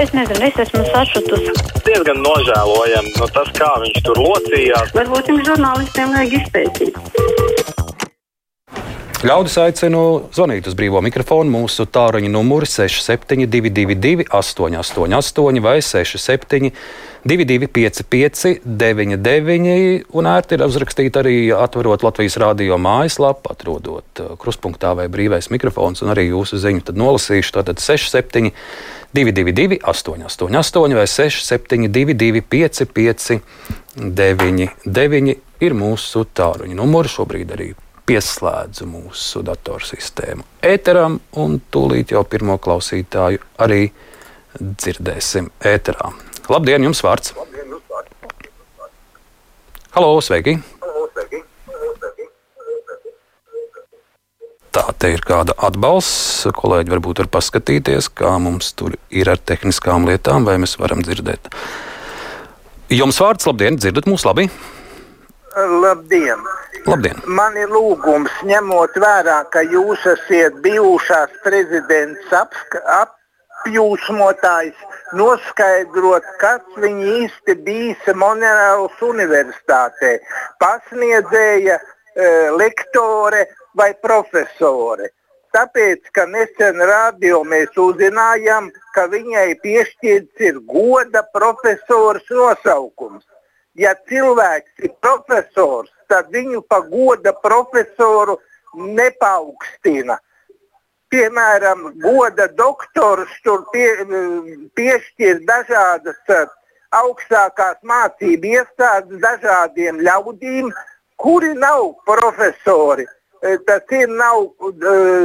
Es nezinu, es esmu sašutusi. Diezgan nožēlojami no tas, kā viņš tur locījās. Varbūt jums žurnālistiem vajag izpētīt. Ļaudis aicinu zvanīt uz brīvo mikrofonu. Mūsu tāruņa numuri 6722, 888, vai 67, 2255, 99. Un ērti ir uzrakstīt arī atverot Latvijas rādio mājaslapu, atrodot uh, krustpunktā vai brīvais mikrofons, un arī jūsu ziņu tad nolasīšu. Tātad 67, 222, 888, vai 672, 559, 99 ir mūsu tāruņa numuri šobrīd arī pieslēdzu mūsu datorsistēmu ēteram, un tūlīt jau pirmo klausītāju arī dzirdēsim ēterā. Labdien, jums vārds! Halo, sveiki! Tā te ir kāda atbalsts. Kolēģi varbūt var paskatīties, kā mums tur ir ar tehniskām lietām, vai mēs varam dzirdēt. Jums vārds, labdien, dzirdat mūs labi! Labdien! Labdien. Man ir lūgums, ņemot vērā, ka jūs esat bijušās prezidents apjūsmotājs, noskaidrot, kas viņi īsti bija Monēlas universitātē. Pasniedzēja, e, lektore vai profesore. Tāpēc, ka nesen radio mēs uzzinājām, ka viņai piešķirts ir goda profesors nosaukums. Ja cilvēks ir profesors, tad viņu pa goda profesoru nepaukstina. Piemēram, goda doktors tur pie, piešķir dažādas eh, augstākās mācību iestādes dažādiem ļaudīm, kuri nav profesori. Eh, tas ir nav uh,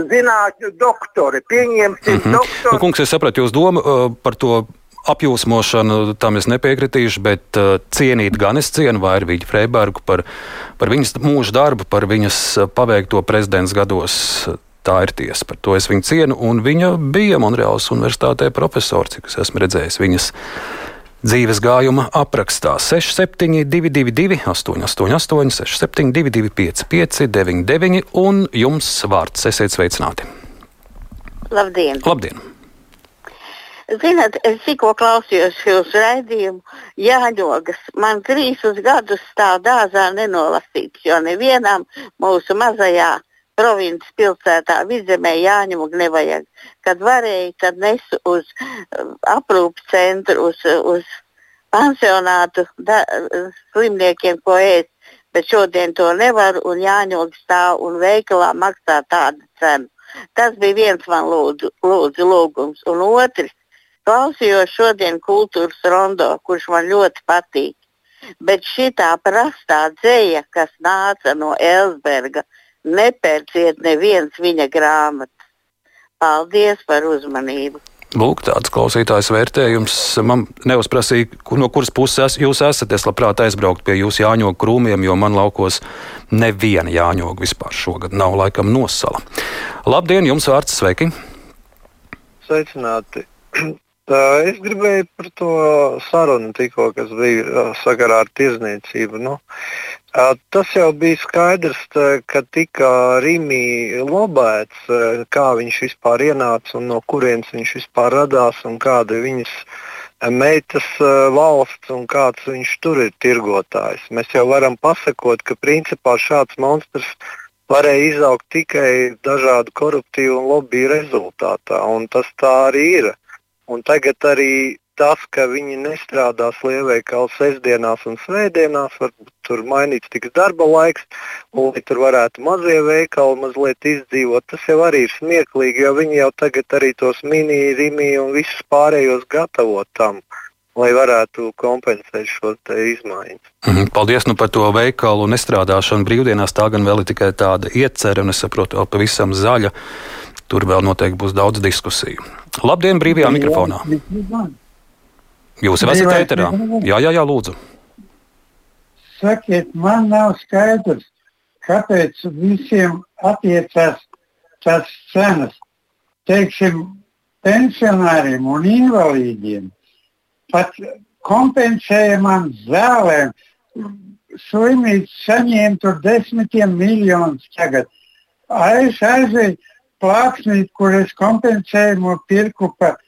zinātņu doktori. Pieņemsim, mm -hmm. doktori. Nu, kungs, es sapratu jūsu domu par to apjūsmošanu tam es nepiekritīšu, bet uh, cienīt gan es cienu Vairvīģu Freibergu par, par viņas mūža darbu, par viņas uh, paveikto prezidents gados. Tā ir tiesa, par to es viņu cienu. Un viņa bija Monreālas Universitātē profesors, cik es esmu redzējis viņas dzīves gājuma aprakstā. 6722, 888, 672, 559, 99, un jums vārds. Esiet sveicināti! Labdien! Labdien. Zināt, es tikko klausījos jūsu raidījumu, Jāņogas. Man trīsus gadus stāv dārzā nenolasīts, jo nevienam mūsu mazajā provinces pilsētā vidzemē Jāņogu nevajag. Kad varēja, tad nesu uz uh, aprūpas centru, uz, uz pansionātu da, slimniekiem, ko ēst. Bet šodien to nevar, un Jāņogs stāv un veikalā maksā tādu cenu. Tas bija viens man lūdzu, lūdzu lūgums. Un otrs, Klausījos šodien kultūras rondo, kurš man ļoti patīk. Bet šī tā prastā dzēja, kas nāca no Elsberga, nepērciet neviens viņa grāmatas. Paldies par uzmanību! Lūk, tāds klausītājs vērtējums. Man neuzprasīja, no kuras puses jūs esat. Es labprāt aizbrauktu pie jūsu jāņogu krūmiem, jo man laukos neviena jāņoga vispār šogad nav laikam nosala. Labdien, jums vārds sveiki! Sveicināti! Es gribēju par to sarunu, tikko, kas bija sakarā ar tirzniecību. Nu, tas jau bija skaidrs, ka tika Rīgā lobēts, kā viņš vispār ienāca un no kurienes viņš vispār radās un kāda viņas meitas valsts un kāds viņš tur ir tirgotājs. Mēs jau varam pasakot, ka principā šāds monstrs varēja izaugt tikai dažādu koruptīvu un lobby rezultātā, un tas tā arī ir. Un tagad arī tas, ka viņi nestrādās lielveikalu sestdienās un svētdienās, varbūt tur mainīts tiks darba laiks, un lai tur varētu mazie veikali mazliet izdzīvot, tas jau arī ir smieklīgi, jo viņi jau tagad arī tos mini, rimi un visus pārējos gatavo tam. Lai varētu kompensēt šo izmaiņu. Mhm, paldies nu par to veikalu nestrādāšanu brīvdienās. Tā gan vēl ir tikai tāda iecerē, un es saprotu, pavisam zaļa. Tur vēl noteikti būs daudz diskusiju. Labdien, brīvajā mikrofonā! Jūs esat ēterā? Jā, jā, jā, lūdzu. Sakiet, man nav skaidrs, kāpēc visiem attiecās tās cenas. Teiksim, pensionāriem un invalīdiem. Pat kompensējumam zālēm slimnīca saņēma tur desmitiem miljonus tagad. Es aizēju plāksnīt, kur es kompensējumu pirku par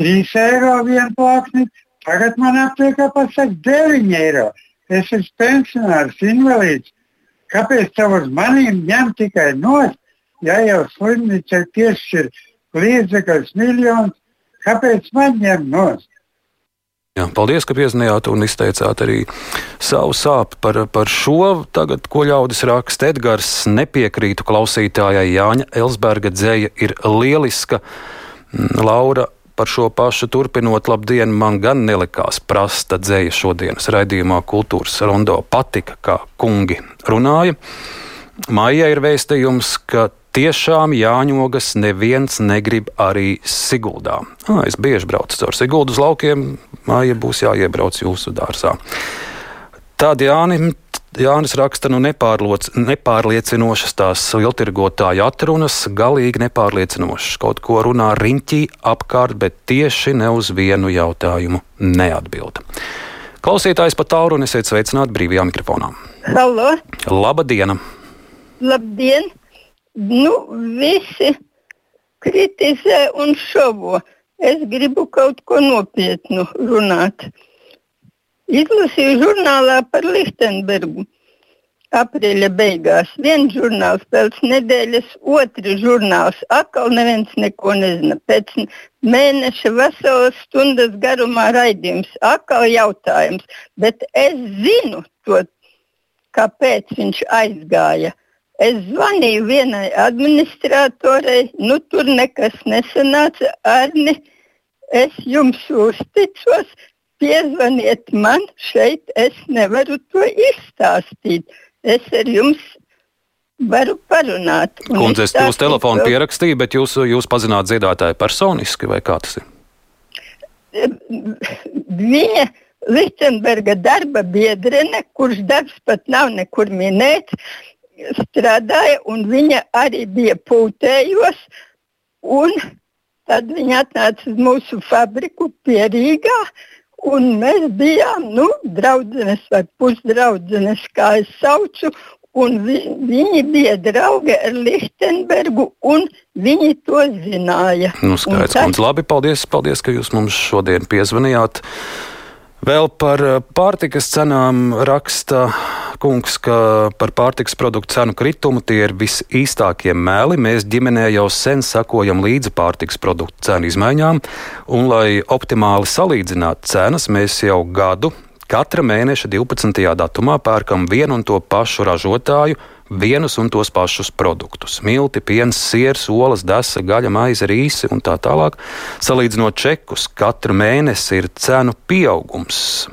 3 eiro vienu plāksni, tagad man aptiekā pasaka 9 eiro. Es esmu pensionārs, invalīds. Kāpēc tev uz maniem ņem tikai nost, ja jau slimnīca piešķir līdzekļus miljonus, kāpēc man ņem nost? Jā, paldies, ka piezinājāt un izteicāt arī savu sāpju par, par šo. Tagad, ko ļaudis raksta Edgars, nepiekrītu klausītājai Jāņa Elsberga dzēja ir lieliska. Mm, Laura par šo pašu turpinot, labdien, man gan nelikās prasta dzēja šodienas raidījumā Kultūras rondo patika, kā kungi runāja. Maija ir vēstījums, ka tiešām Jāņogas neviens negrib arī Siguldā. Ah, es bieži braucu caur Siguldas laukiem, māja būs jāiebrauc jūsu dārzā. Tad Jānis, Jānis raksta, nu nepārliecinošas tās viltirgotāju atrunas, galīgi nepārliecinošas. Kaut ko runā riņķī apkārt, bet tieši ne uz vienu jautājumu neatbild. Klausītājs pat tālu un esiet sveicināti brīvajā mikrofonā. Halo! Labdien! Labdien! Nu, visi kritizē un šovo. Es gribu kaut ko nopietnu runāt. Izlasīju žurnālā par Lichtenbergu. Aprīļa beigās viens žurnāls pēc nedēļas, otrs žurnāls atkal neviens neko nezina. Pēc mēneša veselas stundas garumā raidījums, atkal jautājums, bet es zinu to, kāpēc viņš aizgāja. Es zvanīju vienai administratorei, nu tur nekas nesanāca. Arni, es jums uzticos, piezvaniet man šeit, es nevaru to izstāstīt. Es ar jums varu parunāt. Kundze, es jūs telefonu pierakstīju, bet jūs, jūs pazināt dziedātāju personiski vai kā tas ir? Viņa Lichtenberga darba biedrene, kurš darbs pat nav nekur minēts, strādāja, un viņa arī bija pūtējos. Tad viņa atnāca uz mūsu fabriku pie Rīgā, un mēs bijām nu, draudzenes vai pusdraudzenes, kā es saucu. Un vi, viņi bija draugi ar Lichtenbergu, un viņi to zināja. Nu, skaidrs, tas... Labi, paldies, paldies, ka jūs mums šodien piezvanījāt. Vēl par pārtikas cenām raksta kungs, ka par pārtiks produktu cenu kritumu tie ir visīstākie meli. Mēs ģimenē jau sen sakojam līdzi pārtiks produktu cenu izmaiņām, un, lai optimāli salīdzinātu cenas, mēs jau gadu katra mēneša 12. datumā pērkam vienu un to pašu ražotāju vienus un tos pašus produktus - milti, piens, siers, olas, desa, gaļa, maize, rīsi un tā tālāk. Salīdzinot čekus, katru mēnesi ir cenu pieaugums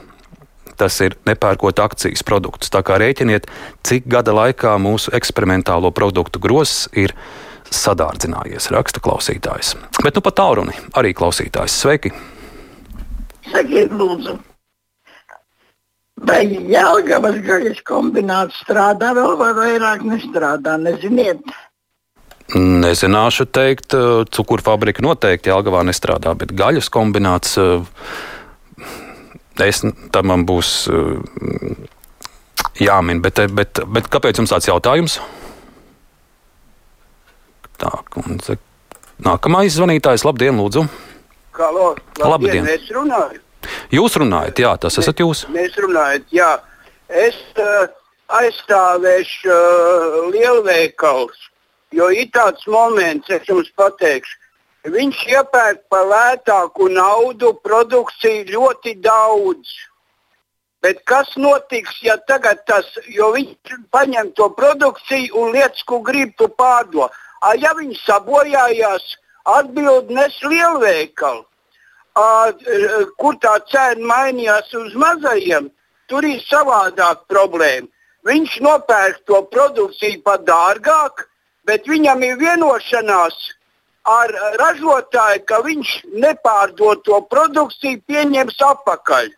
tas ir nepērkot akcijas produktus. Tā kā rēķiniet, cik gada laikā mūsu eksperimentālo produktu grozs ir sadārdzinājies, raksta klausītājs. Bet nu pat tālruni arī klausītājs. Sveiki! Sakiet, lūdzu! Vai Jālgavas gaļas kombināts strādā vēl vai vairāk nestrādā, neziniet? Nezināšu teikt, cukurfabrika noteikti Jālgavā nestrādā, bet gaļas kombināts es, tam man būs uh, jāmin. Bet, bet, bet kāpēc jums tāds jautājums? Tā, kundze. Nākamais zvanītājs, labdien, lūdzu. Halo, labdien, labdien. Es runāju. Jūs runājat, jā, tas esat jūs. Mēs runājam, jā. Es uh, aizstāvēšu uh, lielveikals, jo ir tāds moments, es jums pateikšu, Viņš iepērk par lētāku naudu produkciju ļoti daudz. Bet kas notiks, ja tagad tas, jo viņš paņem to produkciju un lietas, ko grib, tu pārdod. Ja viņš sabojājās, atbild nes lielveikalu, kur tā cena mainījās uz mazajiem, tur ir savādāk problēma. Viņš nopērk to produkciju par dārgāk, bet viņam ir vienošanās ar ražotāju, ka viņš nepārdod to produkciju, pieņems atpakaļ.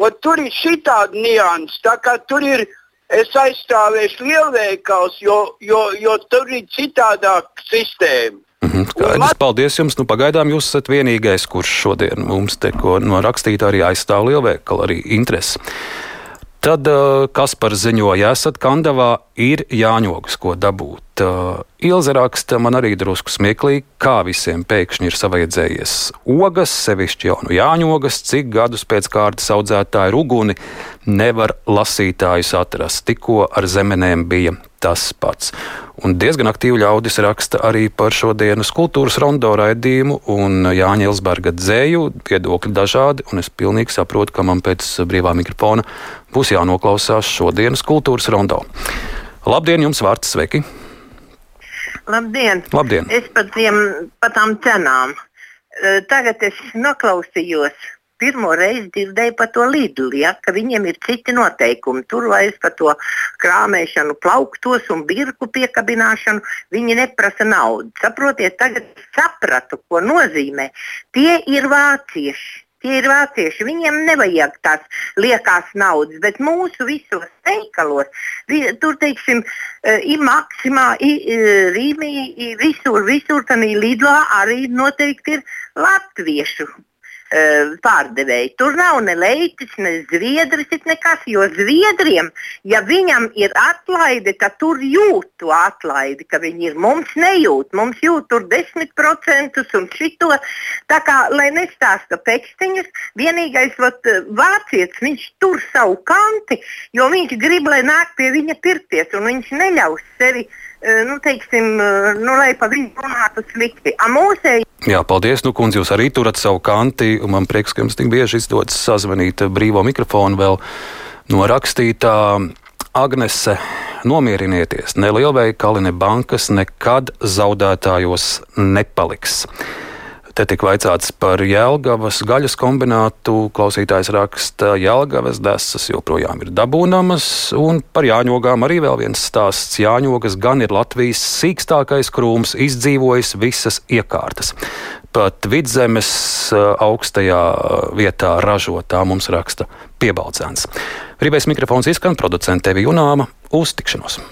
Un tur ir šī tāda nianses, tā kā tur ir. Es aizstāvēšu lielveikals, jo, jo, jo tur ir citādāka sistēma. Skaidrs, man... Paldies jums. Nu, pagaidām jūs esat vienīgais, kurš šodien mums te ko no rakstīt arī aizstāv lielveikalu, arī interesi. Tad, kas par ziņoja, esat Kandavā, ir jāņogas, ko dabūt. Bet uh, Ilze raksta, man arī drusku smieklīgi, kā visiem pēkšņi ir savaidzējies ogas, sevišķi jau no Jāņogas, cik gadus pēc kārtas audzētāju ruguni nevar lasītājus atrast. Tikko ar zemenēm bija tas pats. Un diezgan aktīvi ļaudis raksta arī par šodienas kultūras rondo raidījumu un Jāņa Elsberga dzēju. Viedokļi dažādi, un es pilnīgi saprotu, ka man pēc brīvā mikrofona būs jānoklausās šodienas kultūras rondo. Labdien, jums vārds sveiki! Labdien! Labdien. Es par, tiem, par tām cenām. Tagad es noklausījos. Pirmo reizi dzirdēju par to līdzi, ja, ka viņiem ir citi noteikumi. Tur vairs par to krāpēšanu, plauktos un birku piekabināšanu viņi neprasa naudu. Saprotiet, tagad sapratu, ko nozīmē. Tie ir vācieši. Tie ir vācieši. Viņiem nevajag tās liekās naudas, bet mūsu visos veikalos, tur, teiksim, ir maksimā, rīmī, visur, visur, tā līdlā arī noteikti ir latviešu pārdevēji. Tur nav ne leitis, ne zviedris, nekas. Jo zviedriem, ja viņam ir atlaide, tad tur jūt to atlaidi, ka viņi ir. Mums nejūt, mums jūt tur 10% un šito. Tā kā, lai nestāsta pekstiņus, vienīgais vat, vācietis, viņš tur savu kanti, jo viņš grib, lai nāk pie viņa pirkties, un viņš neļaus sevi nu, teiksim, nu, lai pa viņu runātu slikti. A mūsēji Jā, paldies, nu, kundze, jūs arī turat savu kanti, un man prieks, ka jums tik bieži izdodas sazvanīt brīvo mikrofonu vēl norakstītā. Agnese, nomierinieties, ne lielveikali, ne bankas nekad zaudētājos nepaliks. Te tika vaicāts par Jēlgavas gaļas kombinātu. Klausītājs raksta, Jēlgavas desas joprojām ir dabūnamas, un par jāņogām arī vēl viens stāsts. Jāņogas gan ir Latvijas sīkstākais krūms, izdzīvojis visas iekārtas. Pat vidzemes augstajā vietā ražotā mums raksta piebalcēns. Rībais mikrofons izskan producente Tevi Junāma uz tikšanos!